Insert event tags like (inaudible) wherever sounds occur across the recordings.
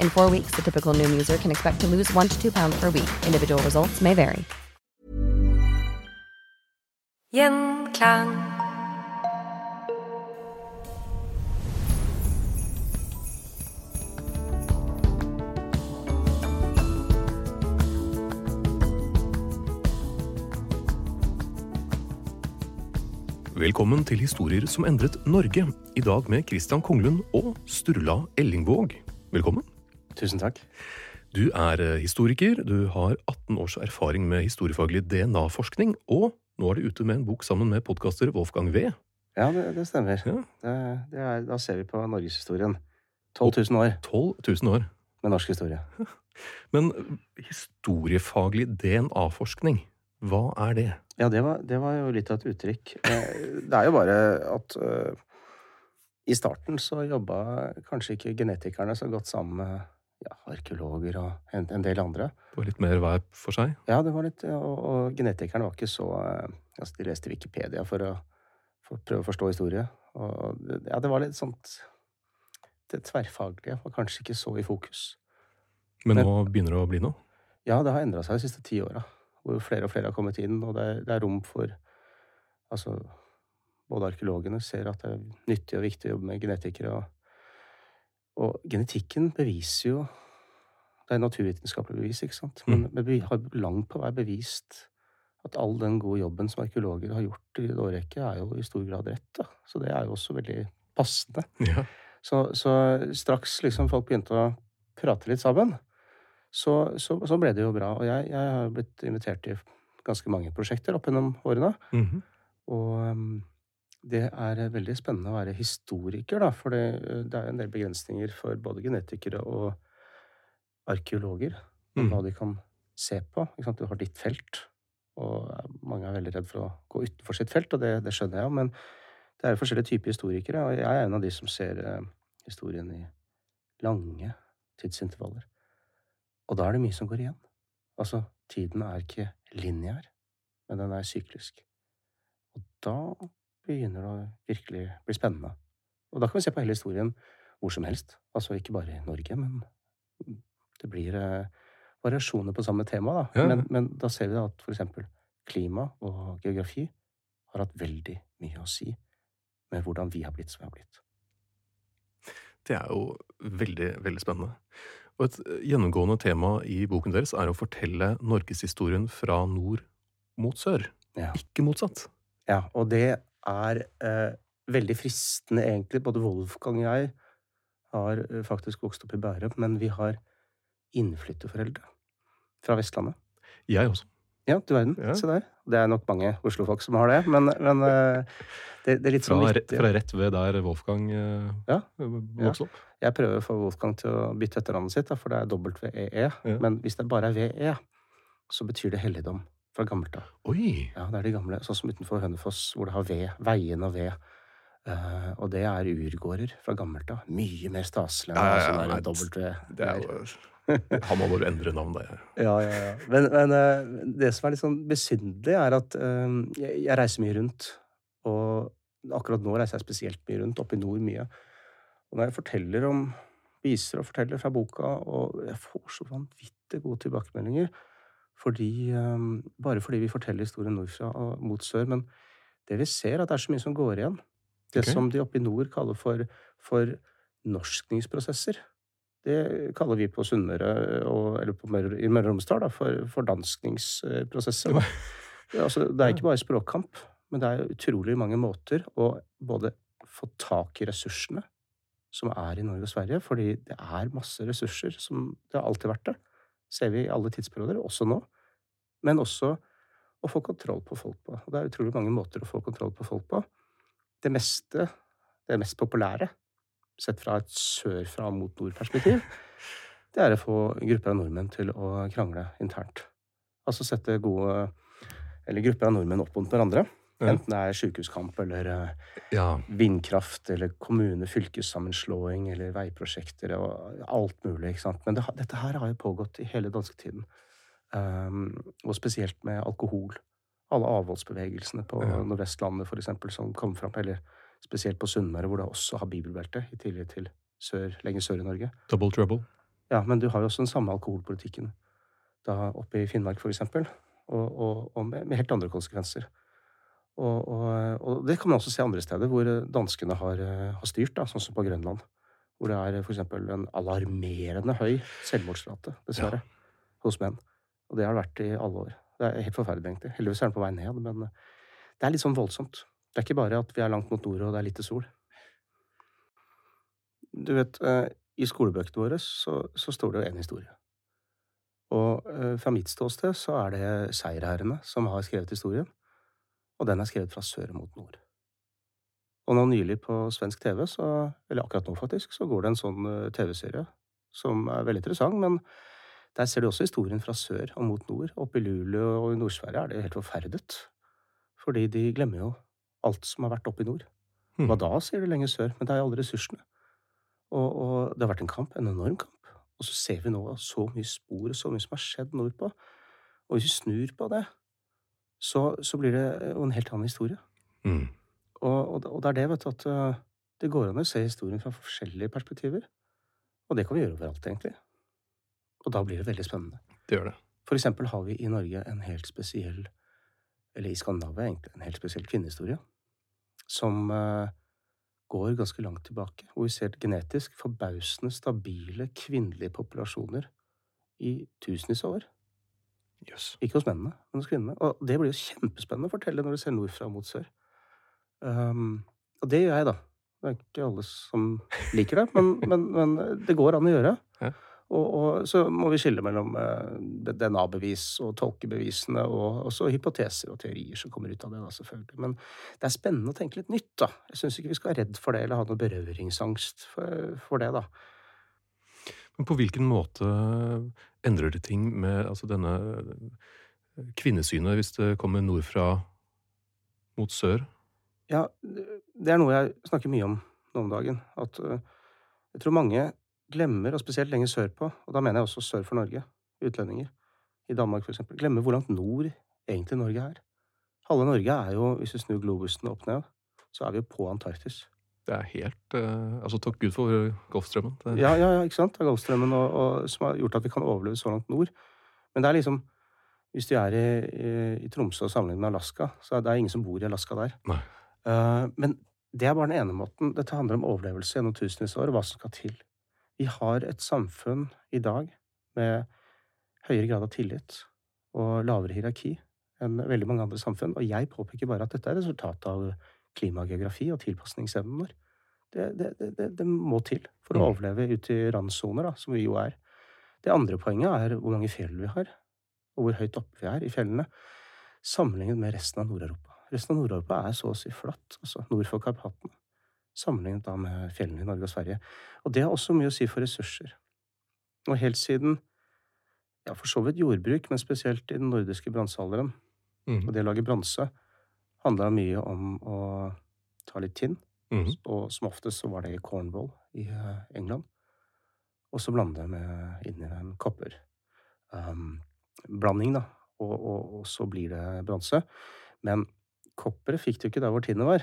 In four weeks, the typical new user can expect to lose one to two pounds per week. Individual results may vary. Gjenklang. Velkommen til Historier som endret Norge. I dag med Christian Konglund og Sturla Ellingvåg. Velkommen. Tusen takk. Du er eh, historiker, du har 18 års erfaring med historiefaglig DNA-forskning, og nå er du ute med en bok sammen med podkaster Wolfgang V. Ja, det, det stemmer. Ja. Det, det er, da ser vi på norgeshistorien. 12 000 år 12 000 år. med norsk historie. (laughs) Men eh, historiefaglig DNA-forskning, hva er det? Ja, det var, det var jo litt av et uttrykk. Eh, Det er jo bare at uh, i starten så jobba kanskje ikke genetikerne så godt sammen med ja, arkeologer og en, en del andre. Det var litt mer hver for seg? Ja, det var litt, og, og genetikerne var ikke så øh, altså De leste Wikipedia for å, for å prøve å forstå historie. Og ja, det var litt sånt Det tverrfaglige var kanskje ikke så i fokus. Men Men- nå begynner det å bli noe? Ja, det har endra seg de siste ti åra. Hvor flere og flere har kommet inn, og det er, det er rom for Altså, både arkeologene ser at det er nyttig og viktig å jobbe med genetikere, og, og genetikken beviser jo Det er naturvitenskapelig bevis, ikke sant? Men, men vi har langt på vei bevist at all den gode jobben som arkeologer har gjort i en årrekke, er jo i stor grad rett. da. Så det er jo også veldig passende. Ja. Så, så straks liksom folk begynte å prate litt sammen, så, så, så ble det jo bra. Og jeg, jeg har blitt invitert til ganske mange prosjekter opp gjennom årene. Mhm. Og um, det er veldig spennende å være historiker, da, for det, det er en del begrensninger for både genetikere og arkeologer om Mm. hva de kan se på. Du har ditt felt, og mange er veldig redd for å gå utenfor sitt felt, og det, det skjønner jeg jo, men det er jo forskjellige typer historikere, og jeg er en av de som ser eh, historien i lange tidsintervaller. Og da er det mye som går igjen. Altså, tiden er ikke lineær, men den er syklisk. Og da begynner det å virkelig bli spennende. Og da kan vi se på hele historien hvor som helst. Altså ikke bare i Norge, men det blir eh, variasjoner på samme tema, da. Ja. Men, men da ser vi da at eksempel klima og geografi har hatt veldig mye å si med hvordan vi har blitt som vi har blitt. Det er jo veldig, veldig spennende. Og et eh, gjennomgående tema i boken deres er å fortelle norgeshistorien fra nord mot sør. Ja. Ikke motsatt. Ja, og det er eh, veldig fristende, egentlig. Både Wolfgang og jeg har eh, faktisk vokst opp i Bærum, men vi har innflytterforeldre fra Vestlandet. Jeg også. Ja, du verden. Ja. Se der. Det er nok mange Oslo-folk som har det, men, men eh, det, det er litt sånn viktig. fra rett ved der Wolfgang eh, Ja. vokste opp. Jeg prøver å få Wolfgang til å bytte etternavnet sitt, da, for det er WEE. Ja. Men hvis det bare er VE, så betyr det helligdom fra gammelt av. Oi! Ja, det er de gamle, sånn som utenfor Hønefoss, hvor det har ved, veien og ved. Uh, og det er urgårder fra gammelt av. Mye mer staselig enn Ja, ja, ja, der men W. Det er jo Han må bare endre navn, da. Ja, ja, ja. Men, men uh, det som er litt sånn besynderlig, er at uh, jeg, jeg reiser mye rundt. Og akkurat nå reiser jeg spesielt mye rundt, oppe i nord mye. Og når jeg forteller om viser og forteller fra boka, og jeg får så vanvittig gode tilbakemeldinger fordi, eh, Bare fordi vi forteller historien nordfra og mot sør. Men det vi ser, er at det er så mye som går igjen. Det okay. som de oppe i nord kaller for, for norskningsprosesser. Det kaller vi på Sunnmøre, eller på Møre, i Møre og Romsdal, da, for fordanskningsprosesser. (laughs) Det er Altså, det er ikke bare språkkamp, men det er utrolig mange måter å både få tak i ressursene som er i Norge og Sverige, fordi det er masse ressurser, som det har alltid vært det. Ser vi i alle tidsperioder, også nå. Men også å få kontroll på folk på. Og det er utrolig mange måter å få kontroll på folk på. Det meste, det mest populære, sett fra et sør-fra mot nord-perspektiv, (laughs) det er å få grupper av nordmenn til å krangle internt. Altså sette gode Eller grupper av nordmenn opp mot hverandre. Enten det er sykehuskamp eller eh, Ja. vindkraft eller kommune-fylkessammenslåing eller veiprosjekter og alt mulig. ikke sant? Men det, dette her har jo pågått i hele dansketiden. Um, og spesielt med alkohol. Alle avholdsbevegelsene på Ja. Nordvestlandet for eksempel, som kom fram, eller spesielt på Sunnmøre, hvor det også har bibelbelte, i tillegg til sør, lenger sør i Norge. Double trouble. Ja, men du har jo også den samme alkoholpolitikken da oppe i Finnmark, for eksempel. Og, og, og med, med helt andre konsekvenser. Og, og, og det kan man også se andre steder, hvor eh, danskene har, eh, har styrt, da, sånn som på Grønland. Hvor det er for eksempel en alarmerende høy selvmordsrate, dessverre, hos menn. Og det har det vært i alle år. Det er helt forferdelig, egentlig. Heldigvis er den på vei ned, men eh, det er litt sånn voldsomt. Det er ikke bare at vi er langt mot nord og det er lite sol. Du vet, eh, i skolebøkene våre så, så står det jo en historie. Og eh, fra mitt ståsted så er det seierherrene som har skrevet historien. Og den er skrevet fra sør mot nord. Og nå nylig på svensk TV, så, eller akkurat nå faktisk, så går det en sånn eh, TV-serie som er veldig interessant, men der ser du også historien fra sør og mot nord. Oppe i Luleå og i Nord-Sverige er det helt forferdet. Fordi de glemmer jo alt som har vært oppe i nord. Hmm. Hva da, sier du lenger sør, men det er jo alle ressursene. Og, og det har vært en kamp, en enorm kamp. Og så ser vi nå så mye spor og så mye som har skjedd nordpå. Og hvis vi snur på det, så, så blir det jo en helt annen historie. Mm. Og, og, og det er det, vet du, at uh, det går an å se historien fra forskjellige perspektiver. Og det kan vi gjøre overalt, egentlig. Og da blir det veldig spennende. Det gjør det. For eksempel har vi i Norge en helt spesiell, eller i Skandinavia egentlig, en helt spesiell kvinnehistorie. Som uh, går ganske langt tilbake. Hvor vi ser genetisk forbausende stabile kvinnelige populasjoner i tusenvis av år. Jøss. Ikke hos mennene, men hos kvinnene. Og det blir jo kjempespennende å fortelle når du ser nordfra mot sør. Um, og det gjør jeg, da. Det er ikke alle som liker det, men, (laughs) men, men det går an å gjøre. Ja. Og, og så må vi skille mellom eh, DNA-bevis og tolkebevisene, og også hypoteser og teorier som kommer ut av det, da, selvfølgelig. Men det er spennende å tenke litt nytt, da. Jeg syns ikke vi skal være redd for det, eller ha noe berøringsangst for, for det, da. Men på hvilken måte endrer det ting med altså denne kvinnesynet, hvis det kommer nordfra mot sør? Ja, det er noe jeg snakker mye om nå om dagen. At øh, jeg tror mange glemmer, og spesielt lenger sørpå, og da mener jeg også sør for Norge, utlendinger, i Danmark eksempel, glemmer hvor langt nord egentlig Norge er. Halve Norge er jo, hvis vi snur globusen opp ned, så er vi jo på Antarktis. Det er helt uh, Altså, takk Gud for Golfstrømmen. Det, Ja, ja, ja, ikke sant? Det er Golfstrømmen og, og, som har gjort at vi kan overleve så langt nord. Men det er liksom Hvis du er i, i, i Tromsø og sammenligner med Alaska, så er det ingen som bor i Alaska der. Eh, men det er bare den ene måten. Dette handler om overlevelse gjennom tusenvis av år, og hva som skal til. Vi har et samfunn i dag med høyere grad av tillit og lavere hierarki enn veldig mange andre samfunn. Og jeg påpeker bare at dette er resultatet av klimageografi og tilpasningsevnen vår. Det, det, det, det, må til for å Mm. overleve ute i randsoner, som vi jo er. Det andre poenget er hvor mange fjell vi har, og hvor høyt oppe vi er i fjellene, sammenlignet med resten av Nord-Europa. Resten av Nord-Europa er så å si flatt, altså nord for Karpatene, sammenlignet da med fjellene i Norge og Sverige. Og det har også mye å si for ressurser. Og helt siden, ja, for så vidt jordbruk, men spesielt i den nordiske bronsealderen, mm. og det å lage bronse, handla mye om å ta litt tinn, Mhm. og som oftest så var det i Cornwall i eh, England. og så blande med inn i en kopperblanding, da. Og, og, og så blir det bronse. Men kopperet fikk du ikke der hvor tinnet var.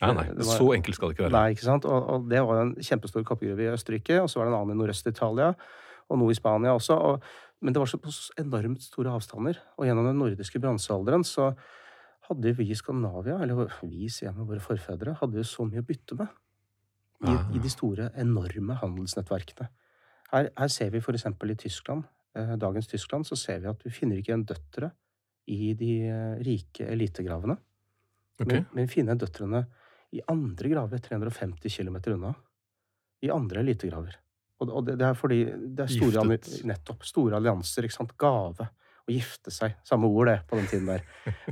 Nei, nei, var- så enkelt skal det ikke være. Nei, ikke sant? Og, og det var en kjempestor koppergruve i Østerrike, og så var det en annen i Nordøst-Italia, og noe i Spania også. Og, men det var så på enormt store avstander. Og gjennom den nordiske bronsealderen så hadde vi i Skandinavia, eller vi, sier jeg med våre forfedre, hadde jo så mye å bytte med. I. I de store, enorme handelsnettverkene. Her, her ser vi eksempel i Tyskland, eh, dagens Tyskland, så ser vi at vi finner ikke igjen døtre i de eh, rike elitegravene. Okay. Men, men vi finner døtrene i andre graver 350 km unna. I andre elitegraver. Og, og det, det er fordi det er store, nettopp, store allianser. ikke sant? Gave. Å gifte seg. Samme ord, det, på den tiden der.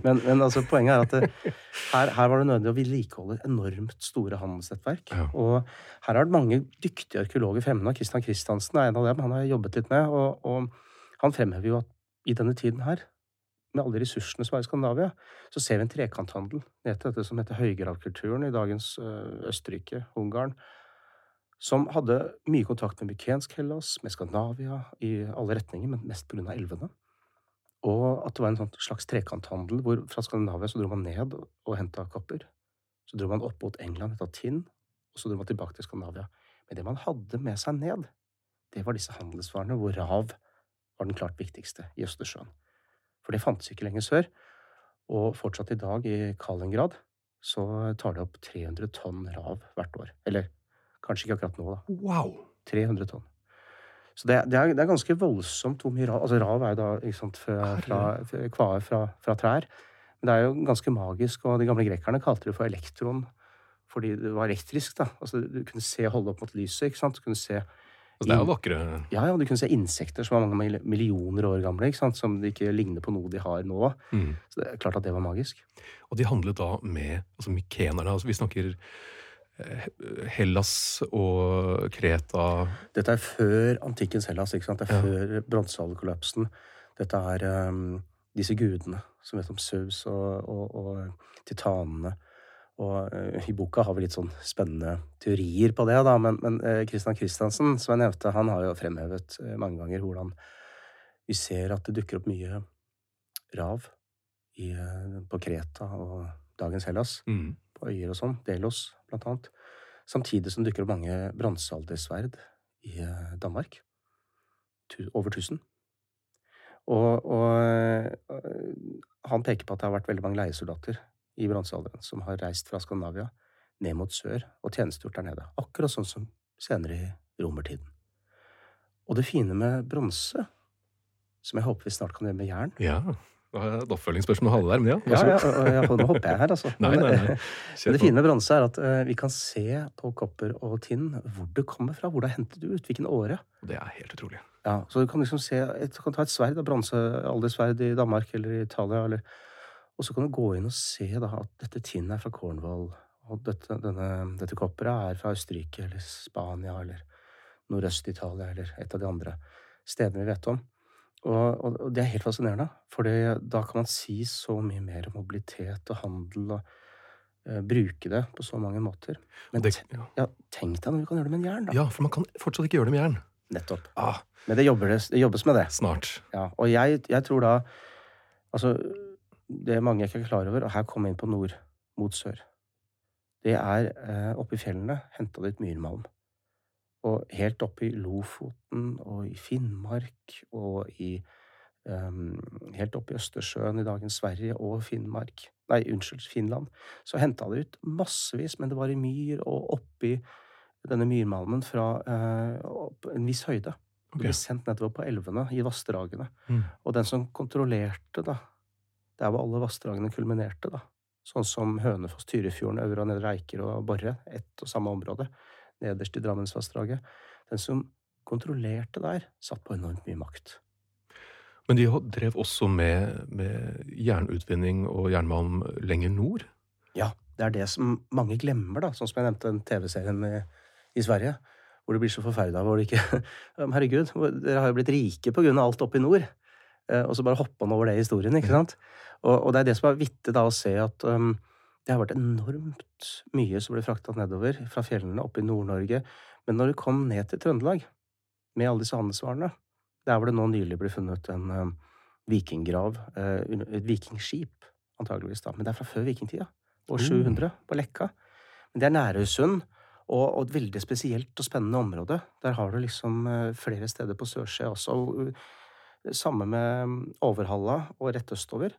Men, men altså, poenget er at det, her, her var det nødvendig å vedlikeholde enormt store handelsnettverk. Ja. Og her har det mange dyktige arkeologer fremme nå. Christian Christiansen er en av dem. Han har jobbet litt med. Og, og han fremhever jo at i denne tiden her, med alle ressursene som er i Skandinavia, så ser vi en trekanthandel ned til dette som heter høygravkulturen i dagens øh, Østerrike, Ungarn, som hadde mye kontakt med mykensk Hellas, med Skandinavia, i alle retninger, men mest av elvene. Og at det var en sånn slags trekanthandel hvor fra Skandinavia så dro man ned og, henta kopper. Så dro man opp mot England, henta tinn, og så dro man tilbake til Skandinavia. Men det man hadde med seg ned, det var disse handelsvarene hvor rav var den klart viktigste i Østersjøen. For det fantes ikke lenger sør. Og fortsatt i dag, i Kalingrad, så tar det opp 300 tonn rav hvert år. Eller kanskje ikke akkurat nå, da. Wow! 300 tonn. Så det, det, er, det er ganske voldsomt hvor mye rav Altså rav er jo da ikke sant, fra, fra, fra, fra, fra trær. Men det er jo ganske magisk, og de gamle grekerne kalte det for elektron fordi det var elektrisk. da. Altså Du kunne se holde opp mot lyset. ikke sant? Du kunne se Altså, det er jo vakre ja, ja, du kunne se insekter som var mange millioner år gamle, ikke sant? som ikke ligner på noe de har nå. mm. Så det er klart at det var magisk. Og de handlet da med altså mykenerne. Altså, vi snakker Hellas og Kreta Dette er før antikkens Hellas, ikke sant? Det er Ja. før bronsealderkollapsen. Dette er um, disse gudene som vet om Saus og, og, og titanene. Og uh, i boka har vi litt sånn spennende teorier på det, da. Men, men uh, Christian Christiansen, som jeg nevnte, han har jo fremhevet uh, mange ganger hvordan vi ser at det dukker opp mye rav i, eh, på Kreta og dagens Hellas. mm. på øyer og sånn, Delos blant annet. Samtidig som det dukker opp mange bronsealdersverd i eh, Danmark. Over 1000. Og, og øh, han peker på at det har vært veldig mange leiesoldater i bronsealderen som har reist fra Skandinavia ned mot sør og tjenestegjort der nede. Akkurat sånn som senere i romertiden. Og det fine med bronse, som jeg håper vi snart kan gjøre med jern Ja. Det jeg et oppfølgingsspørsmål å ha det der, men ja. Ja, ja, og nå hopper jeg her, altså. Nei, nei, nei. Men det fine med bronse er at eh, vi kan se på kopper og tinn hvor det kommer fra, hvor det er hentet ut, hvilken åre. Det er helt utrolig. Ja, så du kan liksom se, du kan ta et sverd, bronsealdersverd i Danmark eller i Italia, eller, og så kan du gå inn og se da at dette tinnet er fra Cornwall, og dette, denne, dette kopperet er fra Østerrike eller Spania eller Nordøst-Italia eller et av de andre stedene vi vet om. Og, og, og det er helt fascinerende, for da kan man si så mye mer om mobilitet og handel og uh, bruke det på så mange måter. Men Det, ja. ja, tenk deg når vi kan gjøre det med en jern, da. ja, for man kan fortsatt ikke gjøre det med jern. Nettopp. Ah, Men det, jobber, det jobbes med det. snart. Ja, og jeg, jeg tror da Altså, det er mange jeg ikke er klar over, og her kommer jeg inn på nord mot sør. Det er eh, oppe i fjellene henta det ut myrmalm. Og helt oppe i Lofoten og i Finnmark og i um, Helt oppe i Østersjøen i dagens Sverige og Finnmark Nei, unnskyld, Finland. Så henta det ut massevis, men det var i myr og oppi denne myrmalmen fra uh, en viss høyde. Det ble sendt nedover på elvene, i vassdragene. Mm. Og den som kontrollerte, da, der hvor alle vassdragene kulminerte, da, sånn som Hønefoss, Tyrifjorden, Øvre og Nedre Eiker og Borre, ett og samme område, nederst i Drammensvassdraget, den som kontrollerte der, satt på enormt mye makt. Men de drev også med, med jernutvinning og jernmalm lenger nord. Ja, det er det som mange glemmer, da, sånn som jeg nevnte den TV-serien i, Sverige, hvor du blir så forferda hvor det ikke (laughs) Herregud, dere har jo blitt rike på grunn av alt oppe i nord. Eh, Og så bare hoppa han over det i historien, ikke sant? Og, og det er det som er vittig da å se at um, det har vært enormt mye som ble frakta nedover fra fjellene oppe i Nord-Norge. Men når det kom ned til Trøndelag, med alle disse handelsvarene. Der hvor det nå nylig ble funnet en eh, vikinggrav, uh, et vikingskip, antageligvis da. Men det er fra før vikingtida. År 700, på Lekka. Men det er Nærøysund, og, og et veldig spesielt og spennende område. Der har du liksom uh, flere steder på Sørsida også. Og, uh, samme med mm, Overhalla og rett østover.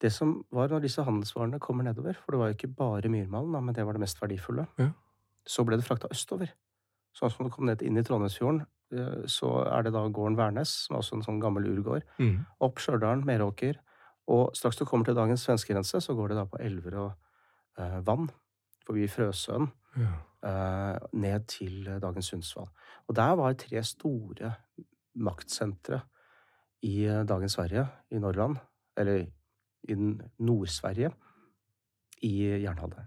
Det som var når disse handelsvarene kommer nedover, for det var jo ikke bare myrmalm, men det var det mest verdifulle, Ja. så ble det frakta østover. Sånn som du kom ned inn i Trondheimsfjorden, eh, så er det da gården Værnes, som er også en sånn gammel urgård, Mm. opp Stjørdal, Meråker, og straks du kommer til dagens svenskegrense, så går det da på elver og eh, vann, forbi Frøsøen, Ja. eh, ned til dagens Sundsvall. Og der var tre store maktsentre i eh, dagens Sverige, i Norrland, eller i den Nord-Sverige, i jernalderen.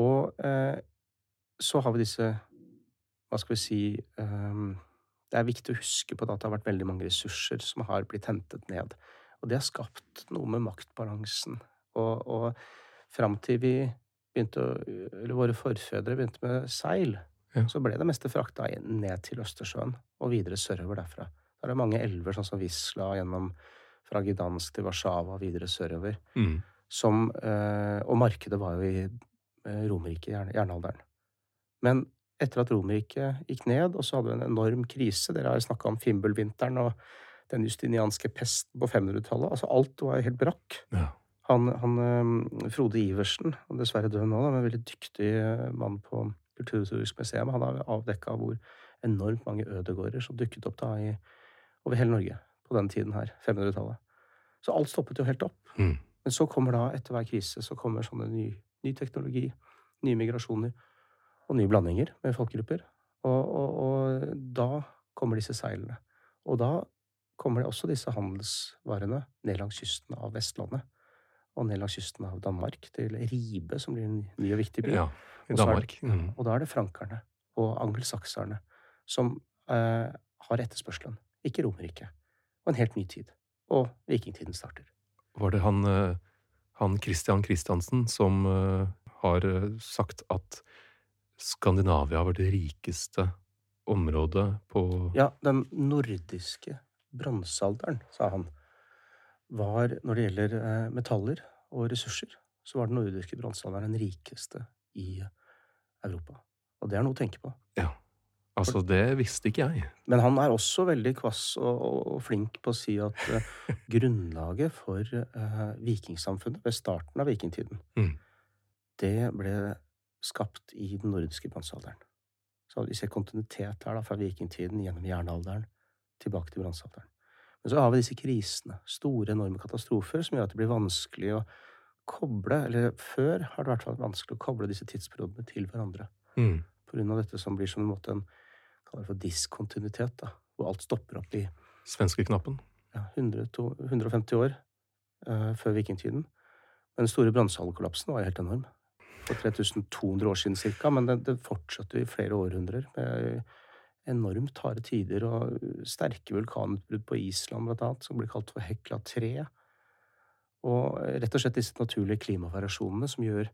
Og eh, så har vi disse Hva skal vi si eh, Det er viktig å huske på at det har vært veldig mange ressurser som har blitt hentet ned. Og det har skapt noe med maktbalansen. Og, og fram til vi begynte å Eller våre forfedre begynte med seil, Ja. så ble det meste frakta ned til Østersjøen og videre sørover derfra. Da er det mange elver, sånn som Wisla, gjennom fra Gdansk til Warszawa og videre sørover. Mm. Som, eh, og markedet var jo i Romerike, jernalderen. Men etter at Romerike gikk ned, og så hadde vi en enorm krise Dere har jo snakka om Fimbulvinteren og den justinianske pesten på 500-tallet. Altså, alt var jo helt brakk. Ja. Han, han eh, Frode Iversen, er dessverre død nå, da, men en veldig dyktig eh, mann på Kulturhistorisk museum, han har avdekka hvor enormt mange ødegårder som dukket opp da i, over hele Norge på den tiden her, 500-tallet. Så alt stoppet jo helt opp. Mm. Men så kommer da, etter hver krise, så kommer sånne ny, ny teknologi, nye migrasjoner og nye blandinger med folkegrupper. Og, og, og da kommer disse seilene. Og da kommer det også disse handelsvarene ned langs kysten av Vestlandet. Og ned langs kysten av Danmark, til Ribe, som blir en ny og viktig by. ja. I Og er Danmark. Mm. Og da er det frankerne og angelsakserne som eh, har etterspørselen, ikke Romerriket. Og en helt ny tid. Og vikingtiden starter. Var det han, eh, han Christian Christiansen som eh, har eh, sagt at Skandinavia var det rikeste området på Ja, den nordiske bronsealderen, sa han, var når det gjelder metaller og ressurser, så var den nordiske bronsealderen den rikeste i Europa. Og det er noe å tenke på. Ja. Altså, det visste ikke jeg. Men han er også veldig kvass og, og, flink på å si at uh, (laughs) grunnlaget for uh, vikingsamfunnet ved starten av vikingtiden, Mm. det ble skapt i den nordiske bronsealderen. Så vi ser kontinuitet her da, fra vikingtiden gjennom jernalderen tilbake til bronsealderen. Men så har vi disse krisene, store, enorme katastrofer, som gjør at det blir vanskelig å koble, eller før har det vært vanskelig å koble disse tidsperiodene til hverandre Mm. på grunn av dette som blir som en måte en kaller det for diskontinuitet, da, hvor alt stopper opp i Svenskeknappen. ja, 100, 150 år uh, før vikingtiden. Men den store bronsealderkollapsen var jo helt enorm. For 3200 år siden cirka, men det, det fortsatte i flere århundrer med enormt harde tider og sterke vulkanutbrudd på Island, blant annet, som blir kalt for Hekla 3. Og rett og slett disse naturlige klimavariasjonene som gjør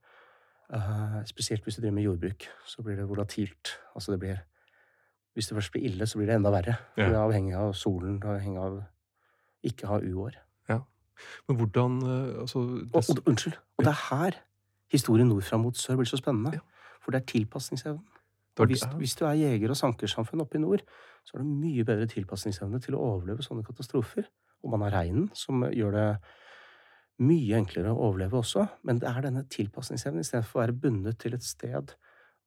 uh, Spesielt hvis du driver med jordbruk, så blir det volatilt. Altså det blir Hvis det først blir ille, så blir det enda verre. For Ja. Det er avhengig av solen, avhengig av ikke ha uår. Men hvordan eh, Altså det, og, unnskyld. Og det er her historien nordfra mot sør blir så spennende. Ja. For det er tilpasningsevnen. Og hvis, hvis du er jeger- og sankersamfunn oppe i nord, så har du mye bedre tilpasningsevne til å overleve sånne katastrofer. Og man har reinen, som gjør det mye enklere å overleve også. Men det er denne tilpasningsevnen, istedenfor å være bundet til et sted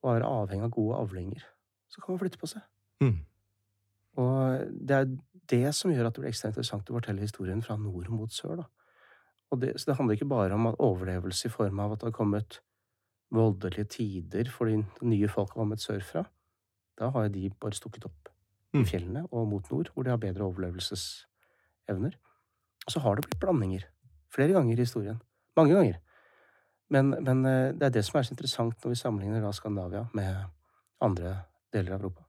og være avhengig av gode avlinger. Så kan man flytte på seg. Mm. Og det er det som gjør at det blir ekstremt interessant å fortelle historien fra nord mot sør. Det, så det handler ikke bare om at overlevelse i form av at det har kommet voldelige tider fordi nye folk har kommet sørfra. Da har de bare stukket opp i Mm. fjellene og mot nord, hvor de har bedre overlevelsesevner. Og så har det blitt blandinger. Flere ganger i historien. Mange ganger. Men, men eh, det er det som er så interessant når vi sammenligner da Skandinavia med andre deler av Europa.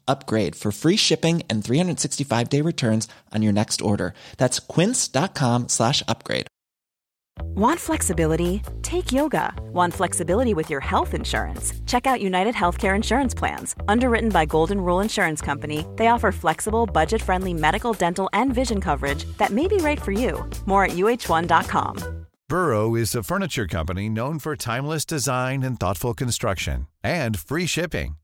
upgrade for free shipping and 365 day returns on your next order. That's quince.com slash upgrade. Want flexibility? Take yoga. Want flexibility with your health insurance? Check out United Healthcare Insurance Plans. Underwritten by Golden Rule Insurance Company, they offer flexible, budget friendly medical, dental, and vision coverage that may be right for you. More at uh1.com. Burrow is a furniture company known for timeless design and thoughtful construction and free shipping,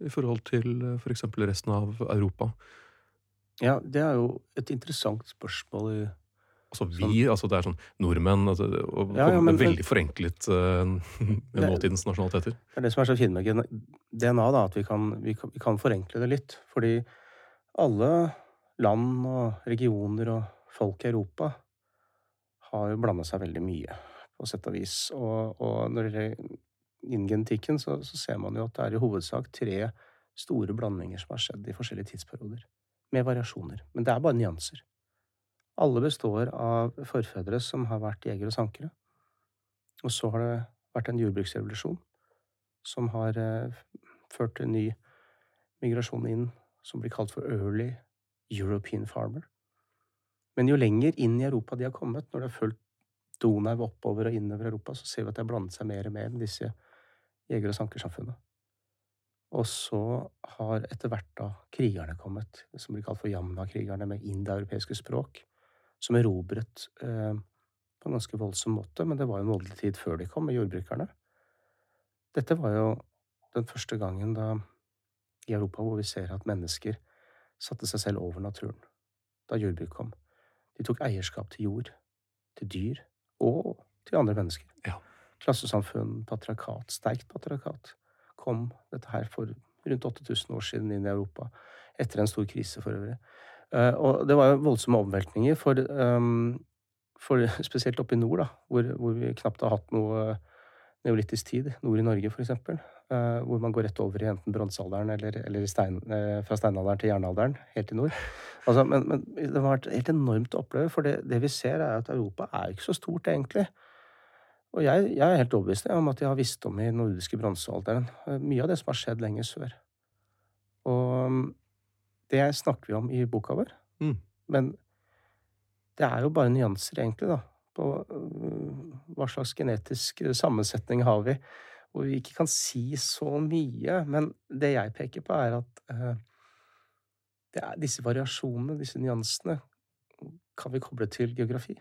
i forhold til f.eks. resten av Europa? Ja, det er jo et interessant spørsmål i Altså vi, altså det er sånn nordmenn altså, og, Ja, ja, men- Veldig forenklet uh, nåtidens nasjonaliteter. Det er det som er så fint med DNA, da, at vi kan, vi, kan, vi kan forenkle det litt. Fordi alle land og regioner og folk i Europa har jo blanda seg veldig mye, på sett og vis. Og, og når det innen genetikken, så, så ser man jo at det er i hovedsak tre store blandinger som har skjedd i forskjellige tidsperioder. Med variasjoner. Men det er bare nyanser. Alle består av forfedre som har vært jegere og sankere. Og så har det vært en jordbruksrevolusjon som har eh, ført til en ny migrasjon inn, som blir kalt for early European farmer. Men jo lenger inn i Europa de har kommet, når de har fulgt Donau oppover og innover Europa, så ser vi at de har blandet seg mer og mer med disse jeger- og sankersamfunnet. Og så har etter hvert da krigerne kommet, som blir kalt for Jamna-krigerne, med indoeuropeiske språk, som erobret eh, på en ganske voldsom måte, men det var jo en voldelig tid før de kom, med jordbrukerne. Dette var jo den første gangen da i Europa hvor vi ser at mennesker satte seg selv over naturen. Da jordbruk kom. De tok eierskap til jord, til dyr og til andre mennesker. Klassesamfunn, patriarkat, sterkt patriarkat, kom dette her for rundt 8000 år siden inn i Europa. Etter en stor krise, for øvrig. Eh, og det var jo voldsomme omveltninger for, ehm, for (laughs) spesielt oppe i nord, da, hvor, hvor vi knapt har hatt noe neolittisk tid. Nord i Norge, eksempel. eh, hvor man går rett over i enten bronsealderen eller, eller stein, eh, fra steinalderen til jernalderen, helt i nord. Altså, men, men det har vært helt enormt å oppleve, for det, det vi ser, er at Europa er ikke så stort, egentlig. Og jeg, jeg er helt overbevist om at jeg har visst om i nordiske bronsealderen eh, mye av det som har skjedd lenger sør. Og mm, det snakker vi om i boka vår. Mm. Men det er jo bare nyanser, egentlig, da. På øh, hva slags genetisk øh, sammensetning har vi. Hvor vi ikke kan si så mye. Men det jeg peker på, er at eh, disse variasjonene, disse nyansene, kan vi koble til geografi.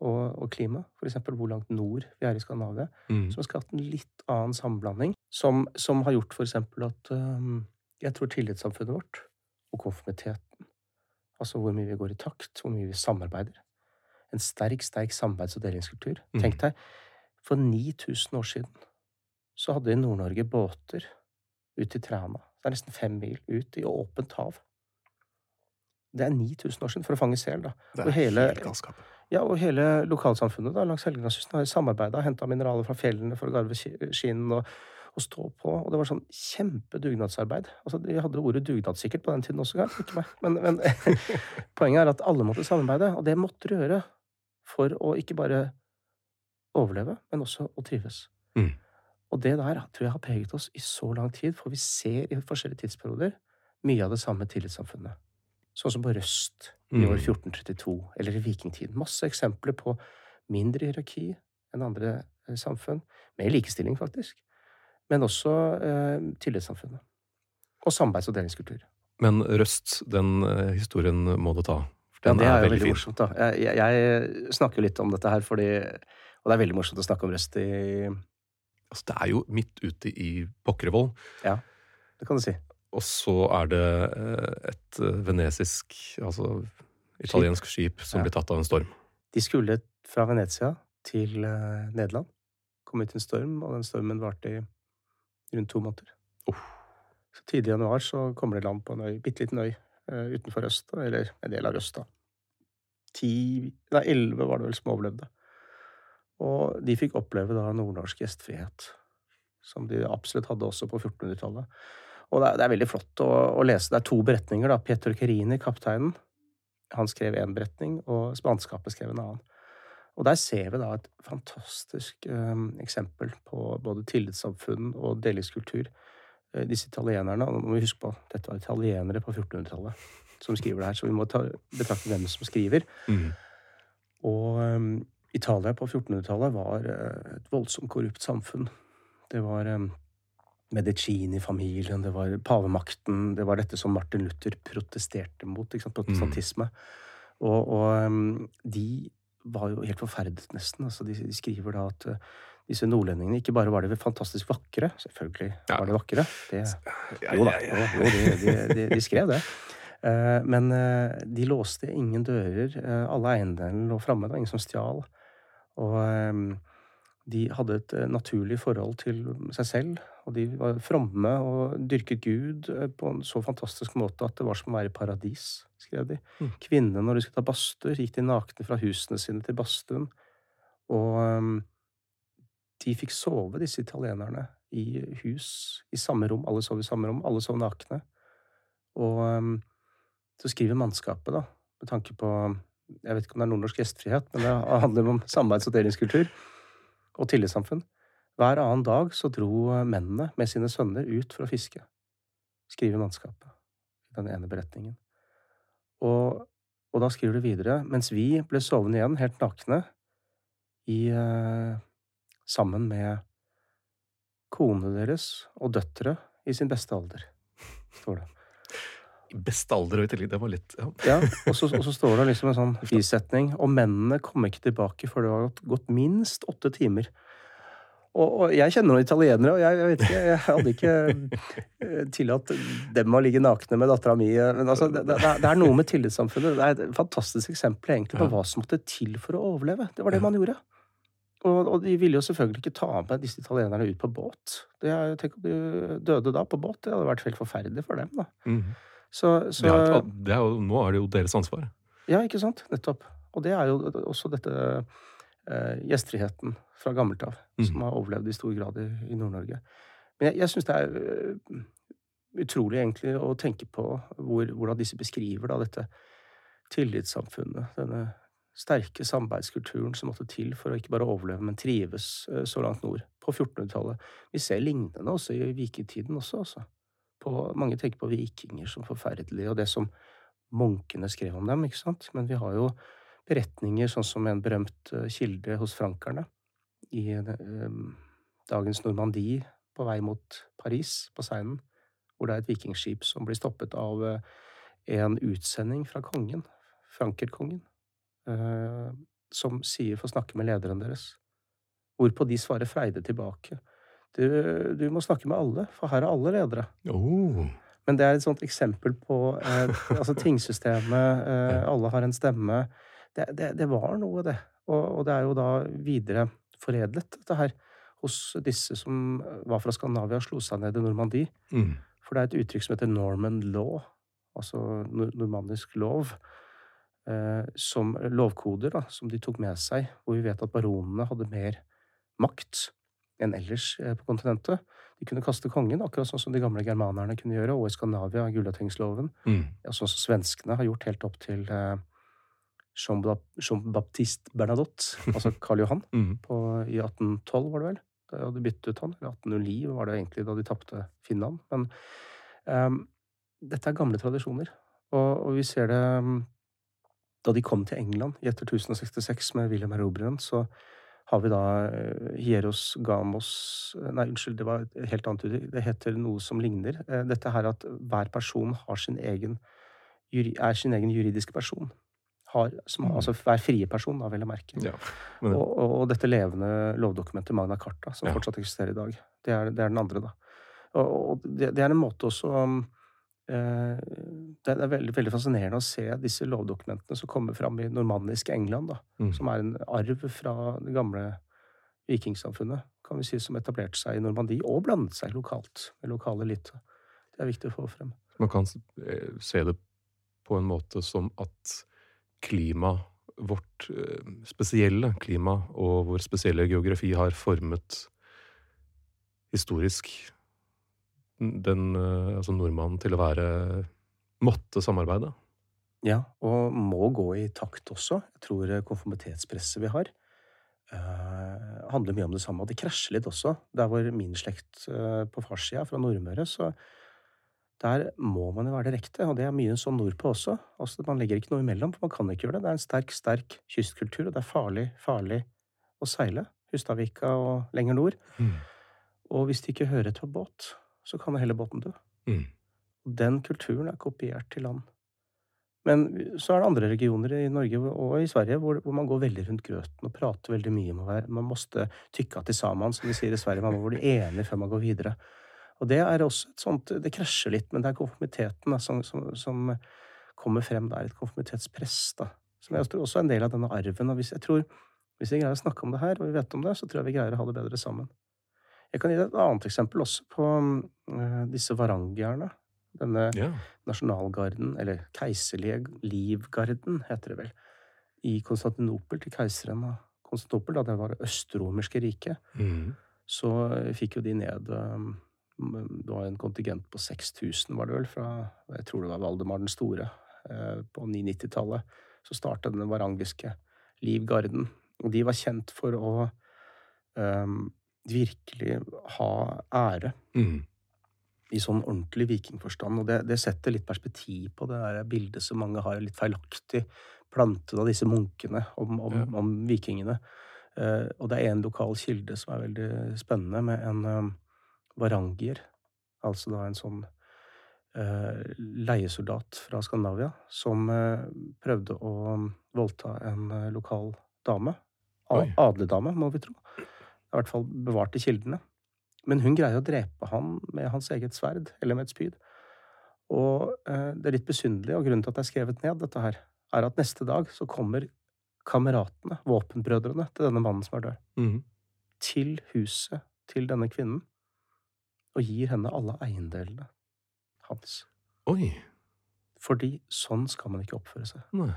Og, og klima. Eksempel hvor langt nord vi er i Skandinavia. Mm. Som har skapt en litt annen sammenblanding. Som, som har gjort eksempel at øhm, jeg tror tillitssamfunnet vårt, og konformiteten, altså hvor mye vi går i takt, hvor mye vi samarbeider En sterk, sterk samarbeids- og delingskultur. Mm. Tenk deg, for 9000 år siden så hadde vi i Nord-Norge båter ut til Træna. Det er nesten fem mil ut i åpent hav. Det er 9000 år siden, for å fange sel, da. Det Og er hele- helt galskap. Ja, og hele lokalsamfunnet da, langs Helgelandskysten har samarbeida, henta mineraler fra fjellene for å garve ski- og, og stå på. Og det var sånn kjempedugnadsarbeid. Altså, de hadde ordet dugnad sikkert på den tiden også, kanskje, ikke meg. Men, men (laughs) poenget er at alle måtte samarbeide, og det måtte du gjøre for å ikke bare overleve, men også å trives. Mm. Og det der tror jeg har preget oss i så lang tid, for vi ser i forskjellige tidsperioder mye av det samme tillitssamfunnet. Sånn som på Røst i Mm. år 1432, eller i vikingtiden. Masse eksempler på mindre hierarki enn andre eh, samfunn. Med likestilling, faktisk. Men også eh, tillitssamfunnet. Og samarbeids- og delingskultur. Men Røst, den eh, historien må du ta. For Ja, det er, er veldig veldig morsomt, da. Jeg, jeg, snakker litt om dette her fordi Og det er veldig morsomt å snakke om Røst i, Altså, det er jo midt ute i Pokkervoll. Ja, det kan du si. Og så er det eh, et eh, venesisk, altså italiensk skip som Ja. blir tatt av en storm. De skulle fra Venezia til eh, Nederland. Kom ut i en storm, og den stormen varte i rundt to måneder. Så tidlig i januar så kommer de land på en øy, bitte liten øy utenfor Øst, eller en del av Øst, da. Ti, nei, elleve var det vel som overlevde. Og de fikk oppleve da nordnorsk gjestfrihet, som de absolutt hadde også på 1400-tallet. Og det er, det er veldig flott å, å lese. Det er to beretninger, da. Pietro Cherini, kapteinen, han skrev én beretning, og spanskapet skrev en annen. Og der ser vi da et fantastisk eh, eksempel på både tillitssamfunn og delingskultur. Eh, disse italienerne, og må vi huske på dette var italienere på 1400-tallet som skriver det her, så vi må ta, betrakte hvem som skriver. Mm. Og um, Italia på 1400-tallet var eh, et voldsomt korrupt samfunn. Det var um, Medicini-familien, det var pavemakten, det var dette som Martin Luther protesterte mot, protestantisme. Og, og um, de var jo helt forferdet, nesten. Altså, de, de skriver da at uh, disse nordlendingene Ikke bare var de fantastisk vakre, selvfølgelig Ja. var de vakre. Det, jo da, jo, de, de, de, skrev det. Eh, Men eh, de låste ingen dører. Eh, Alle eiendelene lå framme. Det var ingen som stjal. Og eh, de hadde et eh, naturlig forhold til seg selv. Og de var fromme og dyrket Gud eh, på en så fantastisk måte at det var som å være i paradis, skrev de. Mm. Kvinnene, når de skulle ta badstuer, gikk de nakne fra husene sine til badstuen. Og um, de fikk sove, disse italienerne, i hus i samme rom. Alle sov i samme rom. Alle sov nakne. Og um, så skriver mannskapet, da, med tanke på Jeg vet ikke om det er nordnorsk gjestfrihet, men det handler om samarbeids- og delingskultur og tillitssamfunn. Hver annen dag så dro mennene med sine sønner ut for å fiske. Skriver mannskapet i den ene beretningen. Og, og da skriver de videre Mens vi ble sovende igjen helt nakne i eh, Sammen med konene deres og døtre i sin beste alder, står det. I beste alder og i tillegg, det var litt ja. Ja, og så, og så står det liksom en sånn (laughs) bisetning. Og mennene kom ikke tilbake før det var gått minst åtte timer. Og, og jeg kjenner noen italienere, og jeg, jeg vet ikke, jeg hadde ikke eh, tillatt dem å ligge nakne med dattera mi. Men altså, det, det, det er noe med tillitssamfunnet. Det er et fantastisk eksempel egentlig på hva som måtte til for å overleve. Det var det man gjorde. Og, og de ville jo selvfølgelig ikke ta med disse italienerne ut på båt. Det tenk om de døde da på båt. Det hadde vært helt forferdelig for dem. da. Mm. Så, så, er, det er jo, nå er det jo deres ansvar. ja, ikke sant? Nettopp. Og det er jo også dette eh, gjestfriheten fra gammelt av, som Mhm. har overlevd i stor grad i, i Nord-Norge. Men jeg, jeg syns det er eh, utrolig egentlig å tenke på hvor, hvordan disse beskriver da dette tillitssamfunnet, denne sterke samarbeidskulturen som måtte til for å ikke bare overleve, men trives eh, så langt nord på 1400-tallet. Vi ser lignende også i vikingtiden også, altså. På, mange tenker på vikinger som forferdelige, og det som munkene skrev om dem, ikke sant? Men vi har jo beretninger, sånn som en berømt eh, kilde hos frankerne i eh, dagens Normandie på vei mot Paris, på Seinen, hvor det er et vikingskip som blir stoppet av eh, en utsending fra kongen, frankerkongen, eh, som sier 'få snakke med lederen deres', hvorpå de svarer Freide tilbake. Du, du må snakke med alle, for her er alle ledere. Oh. Men det er et sånt eksempel på eh, (laughs) altså tingsystemet, eh, alle har en stemme. Det, det, det var noe, det. Og, og det er jo da videre foredlet, dette her, hos disse som var fra Skandinavia og slo seg ned i Normandie. Mm. For det er et uttrykk som heter Norman law, altså nor- normannisk lov, eh, som lovkoder da, som de tok med seg, hvor vi vet at baronene hadde mer makt enn ellers eh, på kontinentet. De kunne kaste kongen, akkurat sånn som de gamle germanerne kunne gjøre, og i Skandinavia, Gulatingsloven. Mm. Ja, sånn som svenskene har gjort helt opp til eh, Jean-Baptiste Bernadotte, altså (laughs) Karl Johan, Mm. på, i 1812, var det vel? Da de hadde byttet ut han. Eller 1809 var det egentlig da de tapte Finland. Men um, dette er gamle tradisjoner. Og, og vi ser det ehm, Da de kom til England i etter 1066 med William Erobreren, så har vi da eh, Hieros Gamos eh, Nei, unnskyld, det var et helt annet uttrykk. Det heter noe som ligner. Eh, Dette her at hver person har sin egen, er sin egen juridiske person. Har, som, altså hver frie person, da, vil jeg merke. Ja, men, Og, og, dette levende lovdokumentet Magna Carta, som Ja. fortsatt eksisterer i dag. Det er, det er den andre, da. Og, og det, det er en måte også um, eh, Det er veldig, veldig fascinerende å se disse lovdokumentene som kommer fram i normannisk England, da. Mm. Som er en arv fra det gamle vikingsamfunnet, kan vi si, som etablerte seg i Normandie, og blandet seg lokalt med lokale elite. Det er viktig å få frem. man kan eh, se det på en måte som at klima, vårt eh, spesielle klima og vår spesielle geografi har formet historisk den, eh, altså nordmannen til å være måtte samarbeide. Ja, og må gå i takt også. Jeg tror eh, konformitetspresset vi har, uh, handler mye om det samme. Og det krasjer litt også. Der hvor min slekt uh, på farssida, fra Nordmøre, så der må man jo være direkte. Og det er mye sånn nordpå også. Altså, man legger ikke noe imellom, for man kan ikke gjøre det. Det er en sterk, sterk kystkultur, og det er farlig, farlig å seile. Hustadvika og lenger nord. Og hvis de ikke hører på båt, så kan hele båten dø. Mm. Den kulturen er kopiert til land. Men så er det andre regioner i Norge og i Sverige hvor, hvor man går veldig rundt grøten og prater veldig mye om å Man måtte tykke til sammen, som de sier i Sverige. Man må bli enig før man går videre. Og det er også et sånt Det krasjer litt, men det er konformiteten da, som, som, som kommer frem Det er Et konformitetspress, da. Som jeg tror også er en del av denne arven. Og hvis jeg tror hvis vi greier å snakke om det her, og vi vet om det, så tror jeg vi greier å ha det bedre sammen. Jeg kan gi deg et annet eksempel også på uh, disse varangierne. Denne Ja. nasjonalgarden, eller keiserlige livgarden, heter det vel, i Konstantinopel til keiseren av Konstantinopel, da det var det østromerske riket, Mm. så fikk jo de ned um, Det var en kontingent på 6000, var det vel, fra Jeg tror det var Valdemar den store eh, på 990-tallet. Så starta den varangiske livgarden. Og de var kjent for å um, virkelig ha ære Mm. i sånn ordentlig vikingforstand. Og det, det setter litt perspektiv på det der bildet som mange har litt feilaktig plantet av disse munkene om, om, Ja. om vikingene. Uh, og det er en lokal kilde som er veldig spennende, med en um, varangier. Altså da en sånn eh, leiesoldat fra Skandinavia som eh, prøvde å voldta en eh, lokal dame. Adeldame, Oi. må vi tro. I hvert fall bevart i kildene. Men hun greier å drepe han med hans eget sverd, eller med et spyd. Og eh, det er litt besynderlig, og grunnen til at det er skrevet ned, dette her, er at neste dag så kommer kameratene, våpenbrødrene, til denne mannen som er død, Mm. til huset til denne kvinnen, og gir henne alle eiendelene hans. Oi. Fordi sånn skal man ikke oppføre seg. Nei.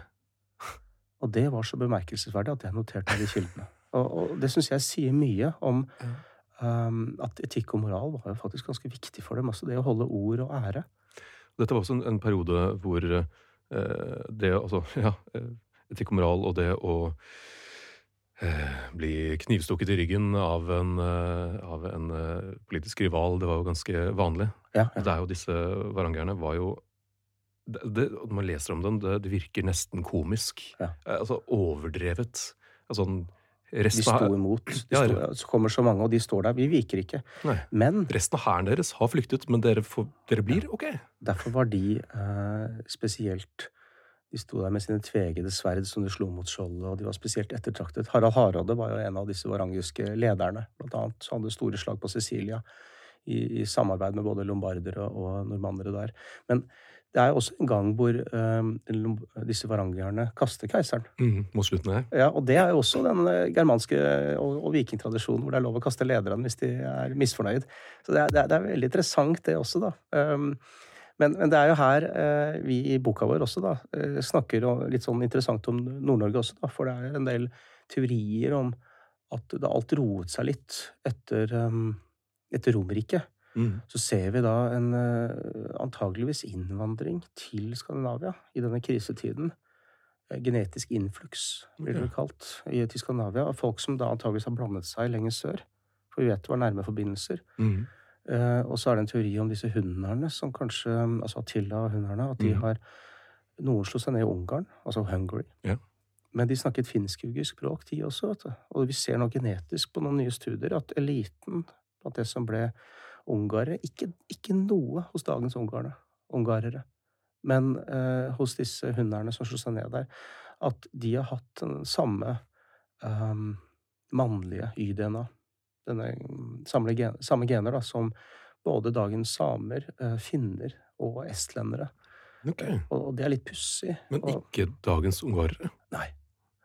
Og det var så bemerkelsesverdig at jeg noterte de kildene. (laughs) Og, og det syns jeg sier mye om um, at etikk og moral var jo faktisk ganske viktig for dem. Altså det å holde ord og ære. Dette var også en, en periode hvor uh, det altså ja, eh, etikk og moral og det å bli knivstukket i ryggen av en, eh, av en eh, politisk rival, det var jo ganske vanlig. Ja, Det er jo disse varangerne var jo det, det, Når man leser om dem, det, det virker nesten komisk. Ja. Eh, Altså overdrevet. Altså, De sto imot. De Ja, sto, så kommer så mange, og de står der. Vi viker ikke. nei, Men resten av hæren deres har flyktet, men dere, får, dere blir ok. derfor var de eh, spesielt De sto der med sine tvegede sverd som de slo mot skjoldet, og de var spesielt ettertraktet. Harald Hardråde var jo en av disse varangiske lederne, blant annet. Så hadde store slag på Sicilia i, i samarbeid med både lombardere og normannere der. Men det er også en gang hvor um, disse varangierne kaster keiseren. Mm, mot slutten her. Ja, og det er jo også den eh, germanske og, og vikingtradisjonen hvor det er lov å kaste lederne hvis de er misfornøyd. Så det er, det er, det er veldig interessant, det også, da. Um, men, men det er jo her eh, vi i boka vår også da, eh, snakker litt sånn interessant om Nord-Norge også, da, for det er en del teorier om at det alt roet seg litt etter, um, etter Romerriket. Mm. Så ser vi da en eh, antageligvis innvandring til Skandinavia i denne krisetiden. Genetisk influks, blir det kalt, i, til Skandinavia. Av folk som da antageligvis har blandet seg lenger sør. For vi vet det var nærme forbindelser. Mm. Eh, og så er det en teori om disse hunderne, som kanskje Altså Attila og hunderne. At de mm. har Noen slo seg ned i Ungarn, altså Hungary. Ja. Men de snakket finsk-ugrisk språk, de også. vet du. Og vi ser nå genetisk på noen nye studier at eliten blant det som ble ungarere ikke, ikke noe hos dagens ungarere, ungarere. Men eh, hos disse hunderne som slo seg ned der, at de har hatt den samme um, mannlige Y-DNA. Denne samme, gen, samme gener da, som både dagens samer, uh, finner og estlendere. Okay. Og, og det er litt pussig. Men og- ikke dagens ungarere? Nei.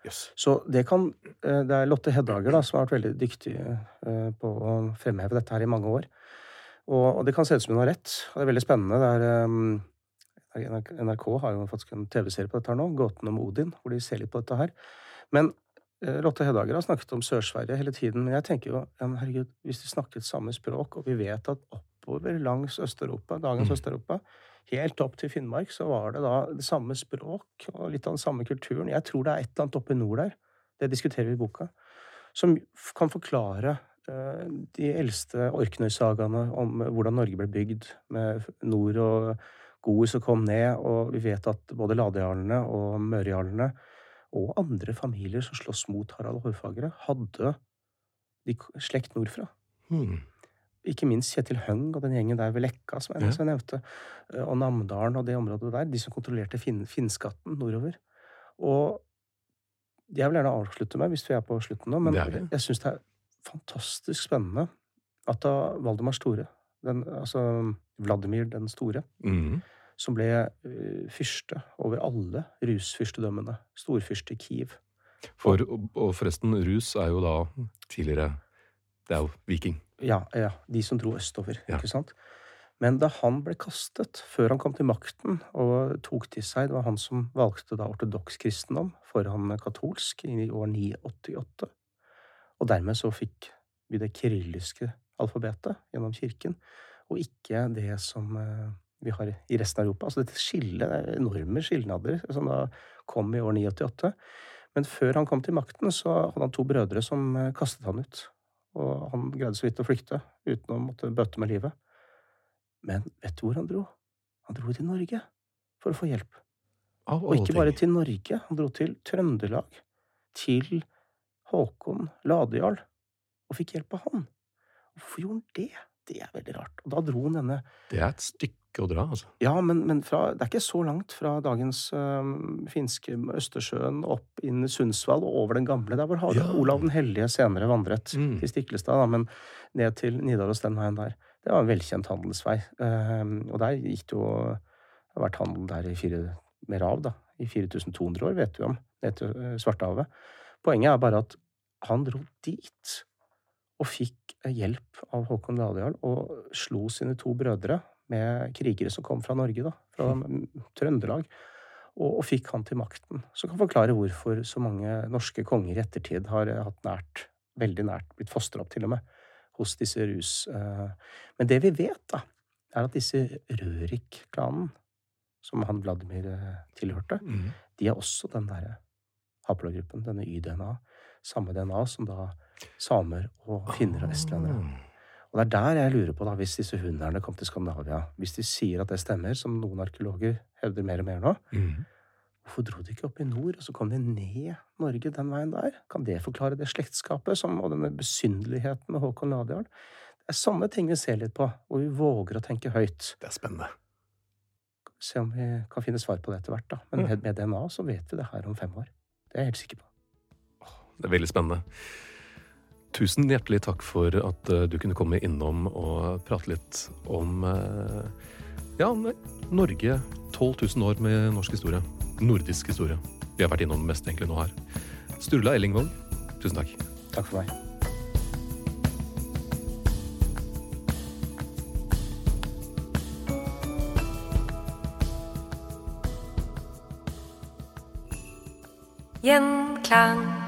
Yes. Så det kan eh, Det er Lotte Heddager da, som har vært veldig dyktig eh, på å fremheve dette her i mange år. Og, og det kan se ut som hun har rett. Og det er veldig spennende. Det er, um, NRK har jo faktisk en TV-serie på dette her nå, 'Gåten om Odin', hvor de ser litt på dette her. Men eh, Lotte Hedager har snakket om Sør-Sverige hele tiden. Men jeg tenker jo, ja, herregud, hvis de snakket samme språk, og vi vet at oppover langs Øst-Europa, dagens Mm. Øst-Europa, helt opp til Finnmark, så var det da det samme språk og litt av den samme kulturen. Jeg tror det er et eller annet oppe i nord der, det diskuterer vi i boka, som kan forklare eh, de eldste Orknøy-sagaene om hvordan Norge ble bygd, med nord og gor som kom ned, og vi vet at både ladejarlene og mørejarlene og andre familier som slåss mot Harald Hårfagre, hadde de slekt nordfra. Hmm. Ikke minst Kjetil Høng og den gjengen der ved Lekka, som jeg, Ja. nevnte, og Namdalen og det området der, de som kontrollerte fin Finnskatten nordover. Og jeg vil gjerne avslutte med, hvis vi er på slutten nå, men jeg syns det er fantastisk spennende at da Valdemar Store, den, altså Vladimir den store, Mhm. Som ble eh, fyrste over alle rusfyrstedømmene, storfyrste Kiev For, og, og forresten, rus er jo da tidligere Det er jo viking. Ja, ja, de som dro østover, Ja. ikke sant? Men da han ble kastet, før han kom til makten og tok til seg, det var han som valgte da ortodoks kristendom foran katolsk i år 988. Og dermed så fikk vi det kyrilliske alfabetet gjennom kirken, og ikke det som eh, vi har i resten av Europa. Altså dette skillet, det er enorme skilnader som da kom i år 988. Men før han kom til makten, så hadde han to brødre som eh, kastet han ut. Og han greide så vidt å flykte uten å måtte bøte med livet. Men vet du hvor han dro? Han dro til Norge for å få hjelp. Av Og ikke bare til Norge, han dro til Trøndelag. Til Håkon Ladejarl. Og fikk hjelp av han. Hvorfor gjorde han det? Det er veldig rart. Og da dro han denne Det er et stykke å dra, altså. Ja, men, men fra, det er ikke så langt fra dagens øh, finske Østersjøen opp inn i Sundsvall og over den gamle, der hvor Harald Ja. Olav den hellige senere vandret. Mm. Til Stiklestad, da, men ned til Nidaros den veien der. Det var en velkjent handelsvei. Øhm, og der gikk det jo Det har vært handel der i fire, mer av, da. I 4200 år, vet vi om. Ned til øh, Svartehavet. Poenget er bare at han dro dit og fikk hjelp av Håkon Ladejarl og slo sine to brødre med krigere som kom fra Norge, da, fra mm, Trøndelag, og, og fikk han til makten. Som kan forklare hvorfor så mange norske konger i ettertid har eh, hatt nært, veldig nært, blitt fostra opp til og med, hos disse rus... eh. Men det vi vet, da, er at disse Rørik-klanen, som han Vladimir eh, tilhørte, mm. de er også den derre Hapla-gruppen, denne Y-DNA. Samme DNA som da samer og finner og estlendere. Og det er der jeg lurer på, da, hvis disse hunderne kom til Skandinavia, hvis de sier at det stemmer, som noen arkeologer hevder mer og mer nå, mm. hvorfor dro de ikke opp i nord, og så kom de ned Norge den veien der? Kan det forklare det slektskapet som, og denne besynderligheten med Håkon Ladejarl? Det er sånne ting vi ser litt på, hvor vi våger å tenke høyt. Det er spennende. Se om vi kan finne svar på det etter hvert, da. Men med DNA så vet vi det her om fem år. Det er jeg helt sikker på. Det er veldig spennende. Tusen hjertelig takk for at eh, du kunne komme innom og prate litt om eh, ja, Norge. 12 000 år med norsk historie. Nordisk historie. Vi har vært innom det meste egentlig nå her. Sturla Ellingvåg, tusen takk. Takk for meg. Gjenklang.